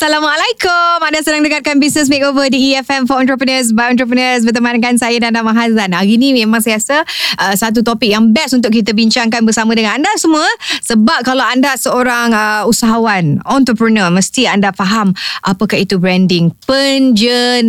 Assalamualaikum. Anda sedang dengarkan Business Makeover di EFM for Entrepreneurs by Entrepreneurs berteman dengan saya Nana Mahazan. Hari ini memang saya rasa uh, satu topik yang best untuk kita bincangkan bersama dengan anda semua sebab kalau anda seorang uh, usahawan, entrepreneur, mesti anda faham apakah itu branding, penjenamaan.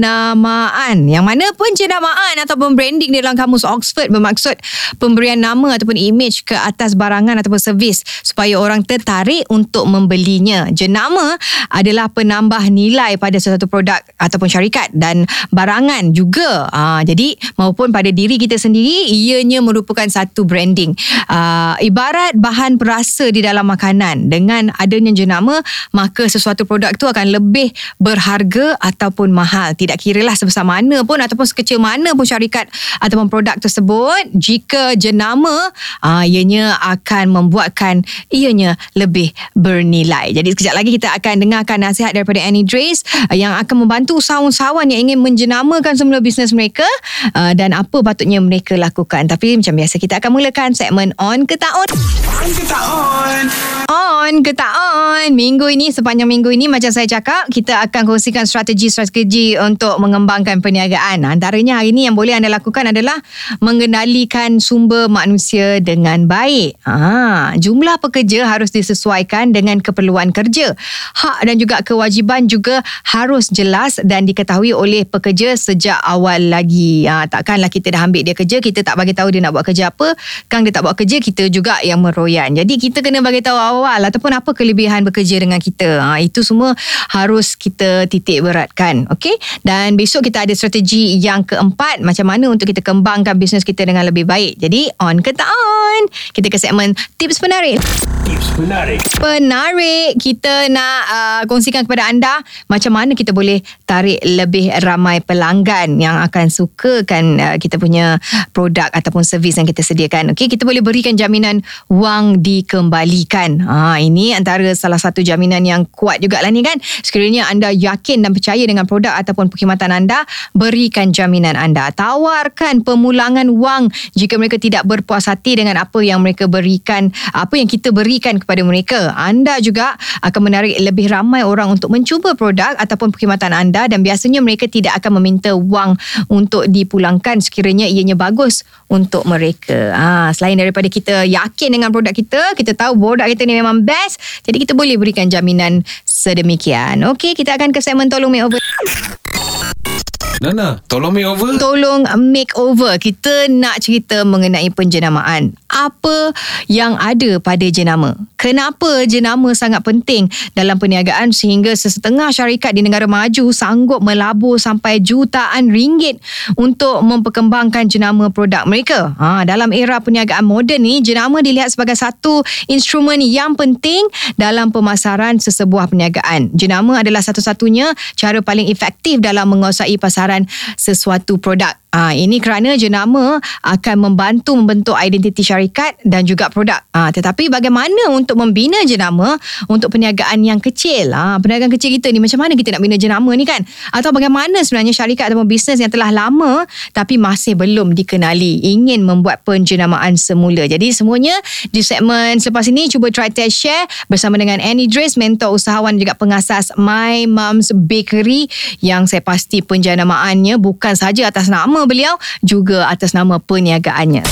Yang mana penjenamaan ataupun branding di dalam kamus Oxford bermaksud pemberian nama ataupun image ke atas barangan ataupun servis supaya orang tertarik untuk membelinya. Jenama adalah penambah nilai pada sesuatu produk ataupun syarikat dan barangan juga. Uh, jadi maupun pada diri kita sendiri ianya merupakan satu branding. Uh, ibarat bahan perasa di dalam makanan dengan adanya jenama maka sesuatu produk tu akan lebih berharga ataupun mahal. Tidak kiralah sebesar mana pun ataupun sekecil mana pun syarikat ataupun produk tersebut jika jenama uh, ianya akan membuatkan ianya lebih bernilai. Jadi sekejap lagi kita akan dengarkan nasihat nasihat daripada Annie Drace uh, yang akan membantu usahawan-usahawan yang ingin menjenamakan semula bisnes mereka uh, dan apa patutnya mereka lakukan. Tapi macam biasa kita akan mulakan segmen On ke Tak On. On ke Tak On. On ke Tak On. Minggu ini, sepanjang minggu ini macam saya cakap, kita akan kongsikan strategi-strategi untuk mengembangkan perniagaan. Antaranya hari ini yang boleh anda lakukan adalah mengendalikan sumber manusia dengan baik. Ha, jumlah pekerja harus disesuaikan dengan keperluan kerja. Hak dan juga kewajipan juga harus jelas dan diketahui oleh pekerja sejak awal lagi. Ha, takkanlah kita dah ambil dia kerja, kita tak bagi tahu dia nak buat kerja apa, kang dia tak buat kerja, kita juga yang meroyan. Jadi kita kena bagi tahu awal ataupun apa kelebihan bekerja dengan kita. Ha, itu semua harus kita titik beratkan. Okey? Dan besok kita ada strategi yang keempat macam mana untuk kita kembangkan bisnes kita dengan lebih baik. Jadi on ke tak on? Kita ke segmen tips penarik. Tips penarik. Penarik. Kita nak uh, kongsikan kepada anda macam mana kita boleh tarik lebih ramai pelanggan yang akan sukakan uh, kita punya produk ataupun servis yang kita sediakan. Okey, kita boleh berikan jaminan wang dikembalikan. Ha, ini antara salah satu jaminan yang kuat juga lah ni kan. Sekiranya anda yakin dan percaya dengan produk ataupun perkhidmatan anda, berikan jaminan anda. Tawarkan pemulangan wang jika mereka tidak berpuas hati dengan apa yang mereka berikan, apa yang kita berikan kepada mereka. Anda juga akan menarik lebih ramai orang untuk mencuba produk ataupun perkhidmatan anda dan biasanya mereka tidak akan meminta wang untuk dipulangkan sekiranya ianya bagus untuk mereka. Ha, selain daripada kita yakin dengan produk kita, kita tahu produk kita ni memang best, jadi kita boleh berikan jaminan sedemikian. Okey, kita akan ke segmen tolong makeover. Nana, tolong make over. Tolong make over. Kita nak cerita mengenai penjenamaan. Apa yang ada pada jenama? Kenapa jenama sangat penting dalam perniagaan sehingga sesetengah syarikat di negara maju sanggup melabur sampai jutaan ringgit untuk memperkembangkan jenama produk mereka? Ha, dalam era perniagaan moden ni, jenama dilihat sebagai satu instrumen yang penting dalam pemasaran sesebuah perniagaan. Jenama adalah satu-satunya cara paling efektif dalam menguasai pasaran sesuatu produk. Ah ini kerana jenama akan membantu membentuk identiti syarikat dan juga produk. Ah tetapi bagaimana untuk membina jenama untuk perniagaan yang kecil? Ah perniagaan kecil kita ni macam mana kita nak bina jenama ni kan? Atau bagaimana sebenarnya syarikat atau bisnes yang telah lama tapi masih belum dikenali ingin membuat penjenamaan semula. Jadi semuanya di segmen selepas ini cuba try test share bersama dengan Annie Drace mentor usahawan juga pengasas My Mom's Bakery yang saya pasti penjenamaannya bukan saja atas nama beliau juga atas nama perniagaannya.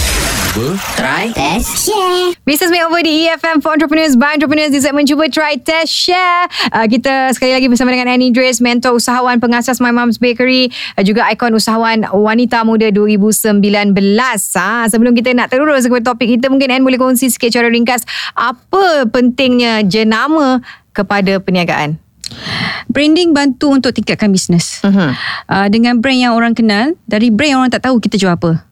Cuba. Try. Test Share. Business Makeover di EFM For Entrepreneurs By Entrepreneurs. Di segmen Cuba Try Test Share. Uh, Kita sekali lagi bersama dengan Annie Drace Mentor usahawan pengasas My Mom's Bakery uh, Juga ikon usahawan Wanita Muda 2019 ha, Sebelum kita nak terus kepada topik kita Mungkin Anne boleh kongsi sikit cara ringkas Apa pentingnya jenama kepada perniagaan? Branding bantu untuk tingkatkan bisnes. Uh-huh. Uh, dengan brand yang orang kenal, dari brand yang orang tak tahu kita jual apa.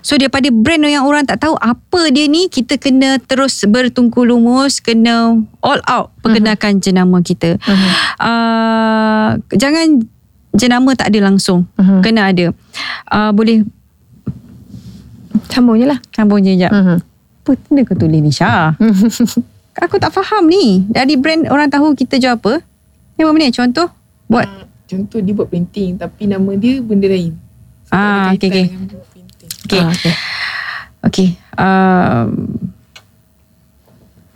So daripada brand yang orang tak tahu apa dia ni, kita kena terus bertungku lumus, kena all out perkenalkan uh-huh. jenama kita. Uh-huh. Uh, jangan jenama tak ada langsung. Uh-huh. Kena ada. Uh, boleh Sambung je lah. Sambung je sekejap. Uh-huh. Apa benda kau tulis ni Syah? Aku tak faham ni. Dari brand orang tahu kita jual apa. Ni apa ni contoh? Buat uh, contoh dia buat printing tapi nama dia benda lain. So, ah, okey okey. Okey. Ah, okey. Okey. Um,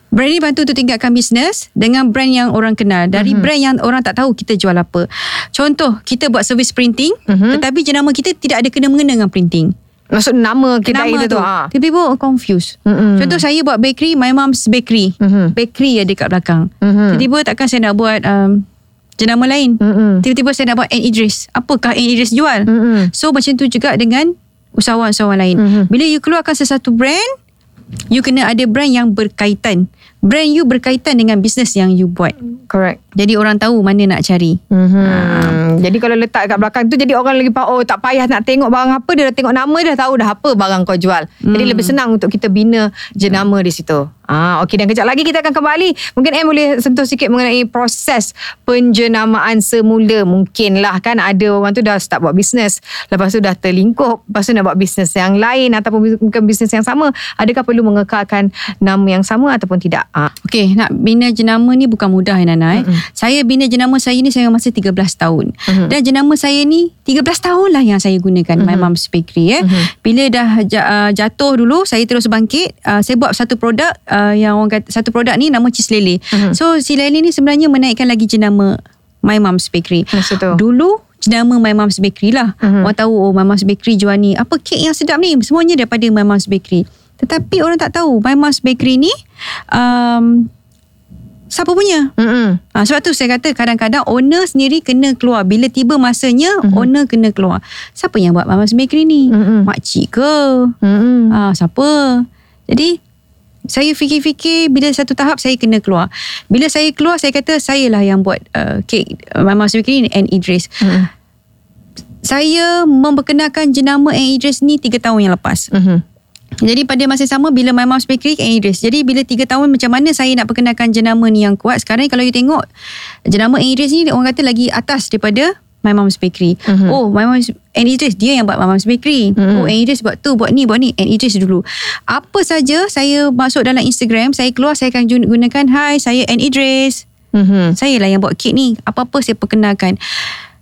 Brand ni bantu untuk tingkatkan bisnes dengan brand yang orang kenal. Dari Mhm. brand yang orang tak tahu kita jual apa. Contoh, kita buat servis printing Mhm. tetapi jenama kita tidak ada kena-mengena dengan printing. Maksud nama kedai Nama kita tu. ha. Tiba-tiba orang confused. Mm-mm. Contoh saya buat bakery, my mom's bakery. Mhm. Bakery ada kat belakang. Mhm. Tiba-tiba takkan saya nak buat um, jenama lain. Mm-mm. Tiba-tiba saya nak buat N Idris. Apakah N Idris jual? Mm-mm. So macam tu juga dengan usahawan-usahawan lain. Mhm. Bila you keluarkan sesuatu brand, you kena ada brand yang berkaitan. Brand you berkaitan dengan bisnes yang you buat. Correct. Jadi orang tahu mana nak cari. Mm-hmm. Jadi kalau letak kat belakang tu jadi orang lagi oh tak payah nak tengok barang apa dia dah tengok nama dia dah tahu dah apa barang kau jual. Jadi lebih senang untuk kita bina jenama di situ. Ah okey dan kejap lagi kita akan kembali. Mungkin M boleh sentuh sikit mengenai proses penjenamaan semula. Mungkinlah kan ada orang tu dah start buat bisnes, lepas tu dah terlingkup, lepas tu nak buat bisnes yang lain ataupun bukan bisnes yang sama. Adakah perlu mengekalkan nama yang sama ataupun tidak? Ah Okey, nak bina jenama ni bukan mudah ya Nana. Eh. Saya bina jenama saya ni saya masa 13 tahun. Mm-mm. Dan jenama saya ni 13 tahun lah yang saya gunakan My Mom's Bakery eh. Bila dah uh, jatuh dulu saya terus bangkit, uh, saya buat satu produk uh, yang orang kata satu produk ni nama cheese lele. So si lele ni sebenarnya menaikkan lagi jenama My Mom's Bakery. Masa tu. Dulu jenama My Mom's Bakery lah. Mhm. Orang tahu oh My Mom's Bakery jual ni. Apa kek yang sedap ni? Semuanya daripada My Mom's Bakery. Tetapi orang tak tahu My Mom's Bakery ni um, siapa punya? Mm-mm. Ha, sebab tu saya kata kadang-kadang owner sendiri kena keluar. Bila tiba masanya Mhm. owner kena keluar. Siapa yang buat My Mom's Bakery ni? Mhm. Makcik ke? Mm-mm. Ah, siapa? Jadi saya fikir-fikir bila satu tahap saya kena keluar. Bila saya keluar saya kata saya lah yang buat uh, kek uh, My Mom's Bakery ni and Idris. Mm-mm. Saya memperkenalkan jenama and Idris ni 3 tahun yang lepas. Mhm. Jadi pada masa sama bila My Mom's Bakery and Idris. Jadi bila 3 tahun macam mana saya nak perkenalkan jenama ni yang kuat. Sekarang ni kalau you tengok jenama Idris ni orang kata lagi atas daripada My Mom's Bakery. Mhm. Oh, My Mom's and Idris dia yang buat My Mom's Bakery. Mhm. Oh, and Idris buat tu, buat ni, buat ni. And Idris dulu. Apa saja saya masuk dalam Instagram, saya keluar saya akan gunakan hi, saya and Idris. Mhm. Saya lah yang buat kek ni. Apa-apa saya perkenalkan.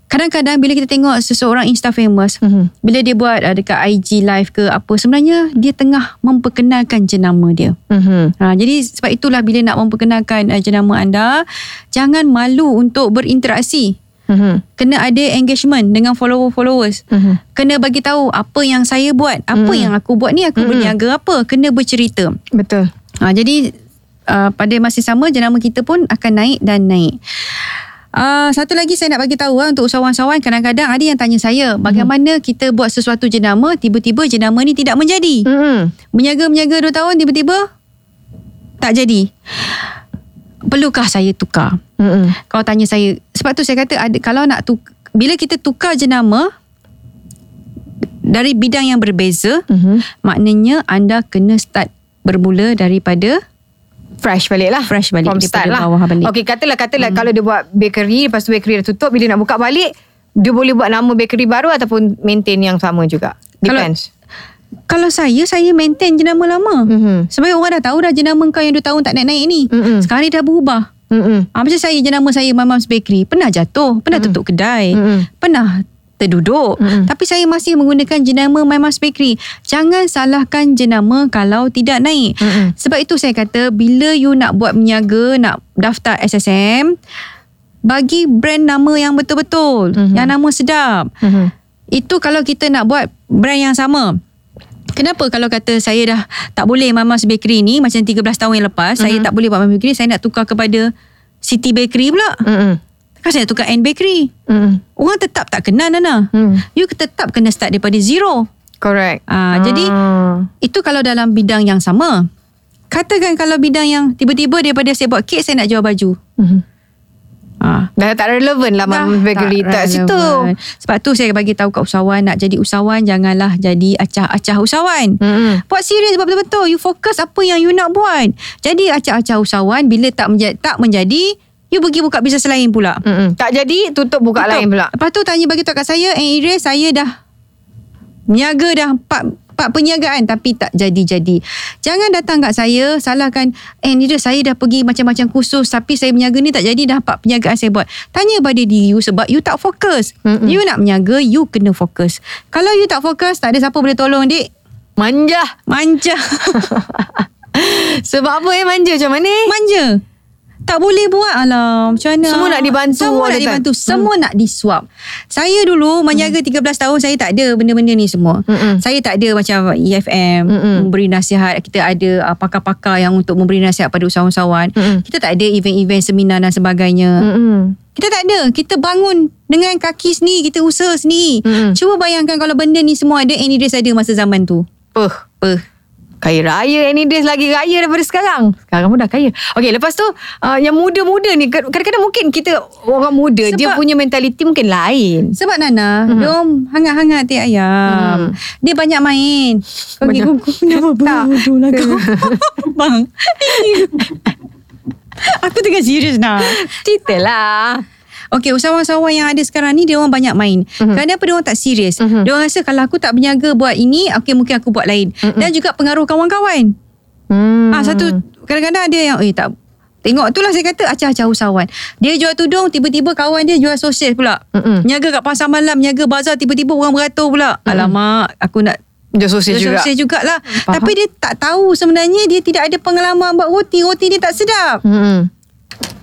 Kadang-kadang bila kita tengok seseorang Insta famous, Mhm. bila dia buat uh, dekat IG live ke apa, sebenarnya dia tengah memperkenalkan jenama dia. Mhm. Ha, jadi sebab itulah bila nak memperkenalkan uh, jenama anda, jangan malu untuk berinteraksi. Mhm. Kena ada engagement dengan follower-followers. Mhm. Kena bagi tahu apa yang saya buat, apa Mhm. yang aku buat ni aku Mhm. berniaga apa, kena bercerita. Betul. Ha, jadi uh, pada masa sama jenama kita pun akan naik dan naik. Uh, satu lagi saya nak bagi tahu uh, untuk usahawan-usahawan kadang-kadang ada yang tanya saya bagaimana kita buat sesuatu jenama tiba-tiba jenama ni tidak menjadi. Mhm. Menjaga-menjaga 2 tahun tiba-tiba tak jadi. Perlukah saya tukar? Mhm. Kau tanya saya sebab tu saya kata ada kalau nak tuk, bila kita tukar jenama dari bidang yang berbeza Mhm. maknanya anda kena start bermula daripada Fresh balik lah Fresh balik From start lah bawah balik. Okay katalah Katalah hmm. kalau dia buat bakery Lepas tu bakery dah tutup Bila nak buka balik Dia boleh buat nama bakery baru Ataupun maintain yang sama juga Kalau- Depends Kalau saya, saya maintain jenama lama. Mhm. Sebab orang dah tahu dah jenama kau yang 2 tahun tak naik-naik ni. Mm-mm. Sekarang ni dah berubah. Mhm. Ha, macam saya jenama saya My Mom's Bakery. Pernah jatuh, pernah tutup kedai, Mm-mm. pernah terduduk. Mm-mm. Tapi saya masih menggunakan jenama My Mom's Bakery. Jangan salahkan jenama kalau tidak naik. Mm-mm. Sebab itu saya kata bila you nak buat berniaga, nak daftar SSM, bagi brand nama yang betul-betul, Mhm. yang nama sedap. Mhm. Itu kalau kita nak buat brand yang sama. Kenapa kalau kata saya dah tak boleh Mama's Bakery ni macam 13 tahun yang lepas, saya tak boleh buat Mama's Bakery, saya nak tukar kepada City Bakery pula. Mhm. Kan saya tukar N Bakery. Mhm. Orang tetap tak kenal Nana. Hmm. You tetap kena start daripada zero. Correct Ah, jadi itu kalau dalam bidang yang sama. Katakan kalau bidang yang tiba-tiba daripada saya buat kek saya nak jual baju. Mhm. Ah, Dah tak relevan lah Dah Mama Bakery Tak situ relevan. Sebab tu saya bagi tahu kat usahawan nak jadi usahawan janganlah jadi acah-acah usahawan. Mhm. Buat serius betul-betul. You fokus apa yang you nak buat. Jadi acah-acah usahawan bila tak menjadi, tak menjadi, you pergi buka bisnes lain pula. Mhm. Tak jadi Tutup buka Betul. lain pula Lepas tu tanya bagi tahu kat saya, eh Iris saya dah niaga dah empat, empat perniagaan tapi tak jadi-jadi. Jangan datang kat saya salahkan, eh Iris saya dah pergi macam-macam kursus tapi saya berniaga ni tak jadi dah empat perniagaan saya buat. Tanya pada diri you sebab you tak fokus. Mm-mm. You nak berniaga, you kena fokus. Kalau you tak fokus, tak ada siapa boleh tolong dik. Manja Manja. Sebab apa eh manja macam mana? Manja. Tak boleh buat Alah macam mana Semua nak dibantu Semua nak time. dibantu Semua nak disuap Saya dulu Menjaga 13 tahun Saya tak ada benda-benda ni semua Mm-mm. Saya tak ada macam EFM Mm-mm. Memberi nasihat Kita ada uh, pakar-pakar Yang untuk memberi nasihat Pada usahawan-usahawan Mm-mm. Kita tak ada event-event Seminar dan sebagainya Mm-mm. Kita tak ada Kita bangun Dengan kaki sendiri Kita usaha sendiri Mm-mm. Cuba bayangkan Kalau benda ni semua ada Any Days ada masa zaman tu Puh. Apa? Kaya raya Any days lagi raya daripada sekarang Sekarang pun dah kaya Okay lepas tu uh, Yang muda-muda ni Kadang-kadang mungkin kita Orang muda Sebab- Dia punya mentaliti mungkin lain Sebab Nana, mm-hmm. dia hangat-hangat teh ayam. Hmm. Dia banyak main. Kau pergi kenapa bodoh lah kau. Bang. Aku tengah serius nak. Cerita lah Okey, usahawan-usahawan yang ada sekarang ni dia orang banyak main. Mhm. Mm-hmm. Kenapa dia orang tak serius? Mhm. Mm-hmm. Dia orang rasa kalau aku tak berniaga buat ini, okey mungkin aku buat lain. Mhm. Mm-hmm. Dan juga pengaruh kawan-kawan. hmm. Ah satu kadang-kadang ada yang eh tak Tengok tu lah saya kata acah-acah usahawan. Dia jual tudung, tiba-tiba kawan dia jual sosis pula. Mm-mm. Niaga kat pasar malam, niaga bazar, tiba-tiba orang beratur pula. Alamak, aku nak Dia sosial jual juga sosis jugalah. Faham. Tapi dia tak tahu sebenarnya dia tidak ada pengalaman buat roti. Roti dia tak sedap. hmm.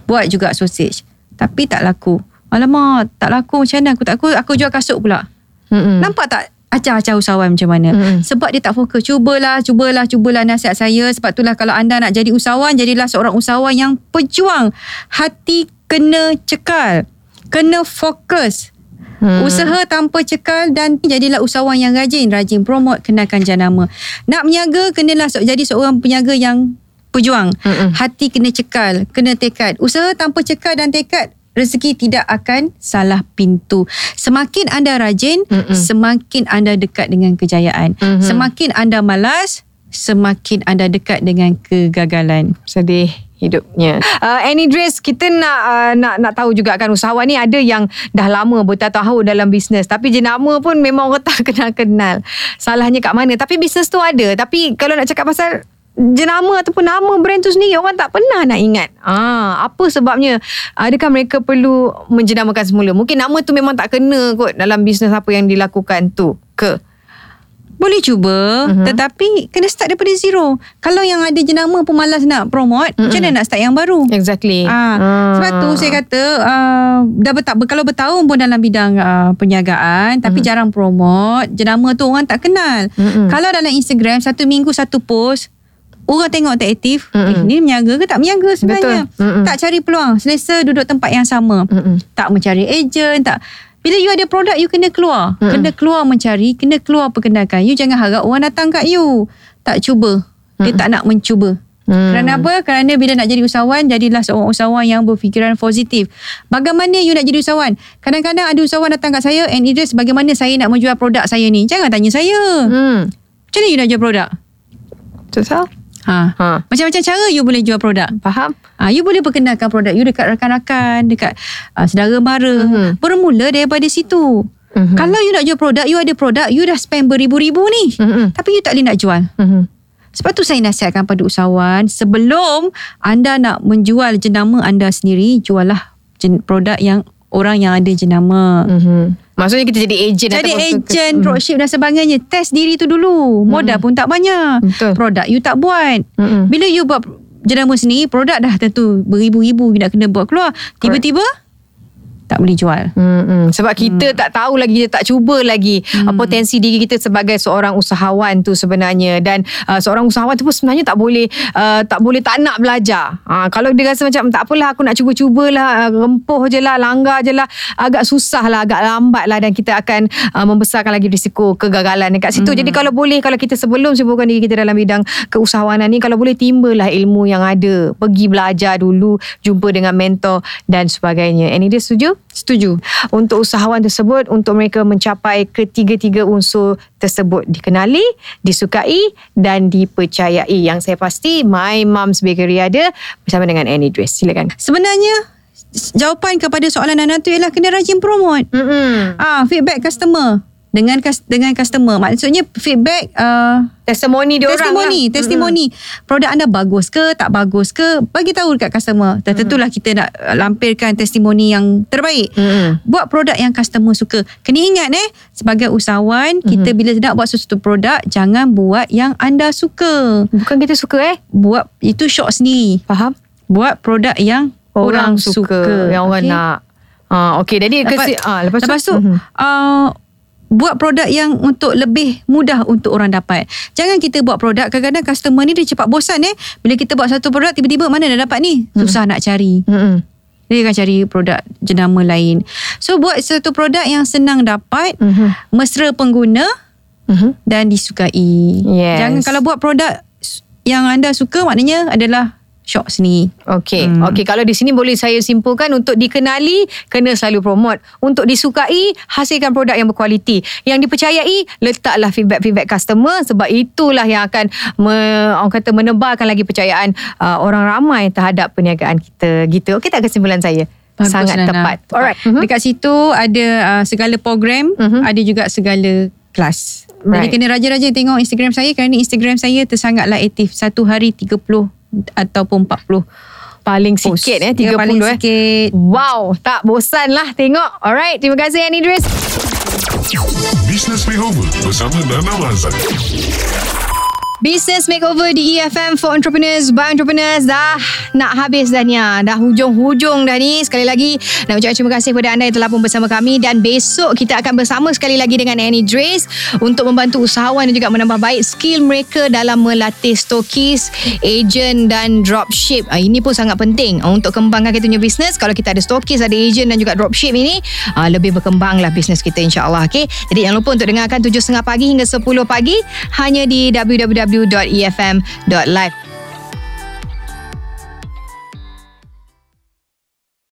Buat juga sosis. Tapi tak laku. Alamak, tak laku macam mana? Aku tak aku, aku jual kasut pula. Hmm. Nampak tak acah-acah usahawan macam mana? Mm-mm. Sebab dia tak fokus. Cubalah, cubalah, cubalah nasihat saya. Sebab itulah kalau anda nak jadi usahawan, jadilah seorang usahawan yang pejuang. Hati kena cekal. Kena fokus. Hmm. Usaha tanpa cekal dan jadilah usahawan yang rajin. Rajin promote, kenakan jenama. Nak berniaga, kenalah jadi seorang peniaga yang pejuang. Mm-mm. Hati kena cekal, kena tekad. Usaha tanpa cekal dan tekad, rezeki tidak akan salah pintu. Semakin anda rajin, Mm-mm. semakin anda dekat dengan kejayaan. Mhm. Semakin anda malas, semakin anda dekat dengan kegagalan. sedih hidupnya. Uh, any dress kita nak uh, nak nak tahu juga kan usahawan ni ada yang dah lama bertahun-tahun dalam bisnes tapi jenama pun memang orang tak kenal-kenal. Salahnya kat mana? Tapi bisnes tu ada. Tapi kalau nak cakap pasal jenama ataupun nama brand tu sendiri orang tak pernah nak ingat. Ah, apa sebabnya? Adakah mereka perlu menjenamakan semula? Mungkin nama tu memang tak kena kot dalam bisnes apa yang dilakukan tu. Ke? Boleh cuba Mhm. Tetapi Kena start daripada zero Kalau yang ada jenama pun Malas nak promote Mhm. Macam mana nak start yang baru Exactly. Ah, Sebab tu saya kata uh, dah berta- Kalau bertahun pun dalam bidang uh, perniagaan Tapi jarang promote Jenama tu orang tak kenal Mm-mm. Kalau dalam Instagram Satu minggu satu post Orang tengok tak aktif eh, Mm-mm. Ni berniaga ke tak berniaga sebenarnya Betul. Mm-mm. Tak cari peluang Selesa duduk tempat yang sama Mm-mm. Tak mencari ejen Tak bila you ada produk You kena keluar Mm-mm. Kena keluar mencari Kena keluar perkenalkan You jangan harap orang datang kat you Tak cuba Dia tak nak mencuba Hmm. Kerana apa? Kerana bila nak jadi usahawan, jadilah seorang usahawan yang berfikiran positif. Bagaimana you nak jadi usahawan? Kadang-kadang ada usahawan datang kat saya and Idris bagaimana saya nak menjual produk saya ni? Jangan tanya saya. Hmm. Macam mana you nak jual produk? Susah? Ha. Ha. Macam-macam cara you boleh jual produk. Faham? Ha, you boleh perkenalkan produk you dekat rakan-rakan, dekat uh, saudara mara. Mhm. Bermula daripada situ. Mhm. Kalau you nak jual produk, you ada produk, you dah spend beribu-ribu ni. Mhm. Tapi you tak boleh nak jual. Mhm. Sebab tu saya nasihatkan pada usahawan sebelum anda nak menjual jenama anda sendiri, jualah jen, produk yang orang yang ada jenama. Mhm. Maksudnya kita jadi ejen Jadi ataupun- ejen, Mhm. dropship dan sebagainya. Test diri tu dulu. Modal pun tak banyak. Betul. Produk you tak buat. Mhm. Bila you buat jenama sendiri, produk dah tentu beribu-ribu you nak kena buat keluar. Tiba-tiba tak boleh jual. Hmm, sebab kita tak tahu lagi kita tak cuba lagi hmm. potensi diri kita sebagai seorang usahawan tu sebenarnya dan uh, seorang usahawan tu pun sebenarnya tak boleh uh, tak boleh tak nak belajar. Uh, kalau dia rasa macam tak apalah aku nak cuba-cubalah uh, rempuh je lah langgar je lah agak susah lah agak lambat lah dan kita akan uh, membesarkan lagi risiko kegagalan dekat situ. Hmm. Jadi kalau boleh kalau kita sebelum sibukkan diri kita dalam bidang keusahawanan ni kalau boleh timbalah ilmu yang ada. Pergi belajar dulu, jumpa dengan mentor dan sebagainya. Any dia setuju? Setuju. untuk usahawan tersebut untuk mereka mencapai ketiga-tiga unsur tersebut dikenali, disukai dan dipercayai. Yang saya pasti My Mom's Bakery ada bersama dengan Annie Dress. Silakan. Sebenarnya jawapan kepada soalan Nana tu ialah kena rajin promote. Mm-mm. Ah, feedback customer. Dengan dengan customer. Maksudnya feedback uh, Testimoni dia orang testimoni, lah. testimoni. Produk anda bagus ke, tak bagus ke, bagi tahu dekat customer. Dan tentulah kita nak uh, lampirkan testimoni yang terbaik. Mm-mm. Buat produk yang customer suka. Kena ingat eh, sebagai usahawan, kita bila nak buat sesuatu produk, jangan buat yang anda suka. Bukan kita suka eh. Buat itu shop sendiri. Faham? Buat produk yang Orang, orang, suka, yang orang Okey? nak. Ah, okey, jadi Lepas, kesi, ah, lepas, lepas tu, Mhm. uh, buat produk yang untuk lebih mudah untuk orang dapat. Jangan kita buat produk, kadang-kadang customer ni dia cepat bosan eh. Bila kita buat satu produk, tiba-tiba mana dah dapat ni? Susah nak cari. Mm-mm. Dia akan cari produk jenama lain. So, buat satu produk yang senang dapat, Mhm. mesra pengguna Mhm. dan disukai. Yes. Jangan kalau buat produk yang anda suka, maknanya adalah shop sendiri. Okey. Hmm. Okey, kalau di sini boleh saya simpulkan untuk dikenali kena selalu promote. Untuk disukai, hasilkan produk yang berkualiti. Yang dipercayai, letaklah feedback-feedback customer sebab itulah yang akan me, orang kata menebarkan lagi percayaan uh, orang ramai terhadap perniagaan kita. Gitu. Okey tak kesimpulan saya? Bagus, Sangat Nana. tepat. Tepat. Alright. Mhm. Dekat situ ada uh, segala program, Mhm. ada juga segala kelas. Right. Jadi kena rajin-rajin tengok Instagram saya kerana Instagram saya tersangatlah aktif. Satu hari 30 ataupun 40 Paling post. sikit eh, 30 Ya, paling eh. sikit. Wow, tak bosan lah tengok. Alright, terima kasih Annie Idris. Business Makeover bersama Nana Mazan. Business Makeover di EFM for Entrepreneurs by Entrepreneurs dah nak habis dah ni ah. Dah hujung-hujung dah ni. Sekali lagi nak ucapkan terima kasih kepada anda yang telah pun bersama kami dan besok kita akan bersama sekali lagi dengan Annie Drace untuk membantu usahawan dan juga menambah baik skill mereka dalam melatih stokis, agent dan dropship. Ah, ini pun sangat penting untuk kembangkan kita punya bisnes. Kalau kita ada stokis, ada agent dan juga dropship ini ah, lebih berkembanglah bisnes kita insyaAllah. Okay? Jadi jangan lupa untuk dengarkan 7.30 pagi hingga 10 pagi hanya di www.efm.live.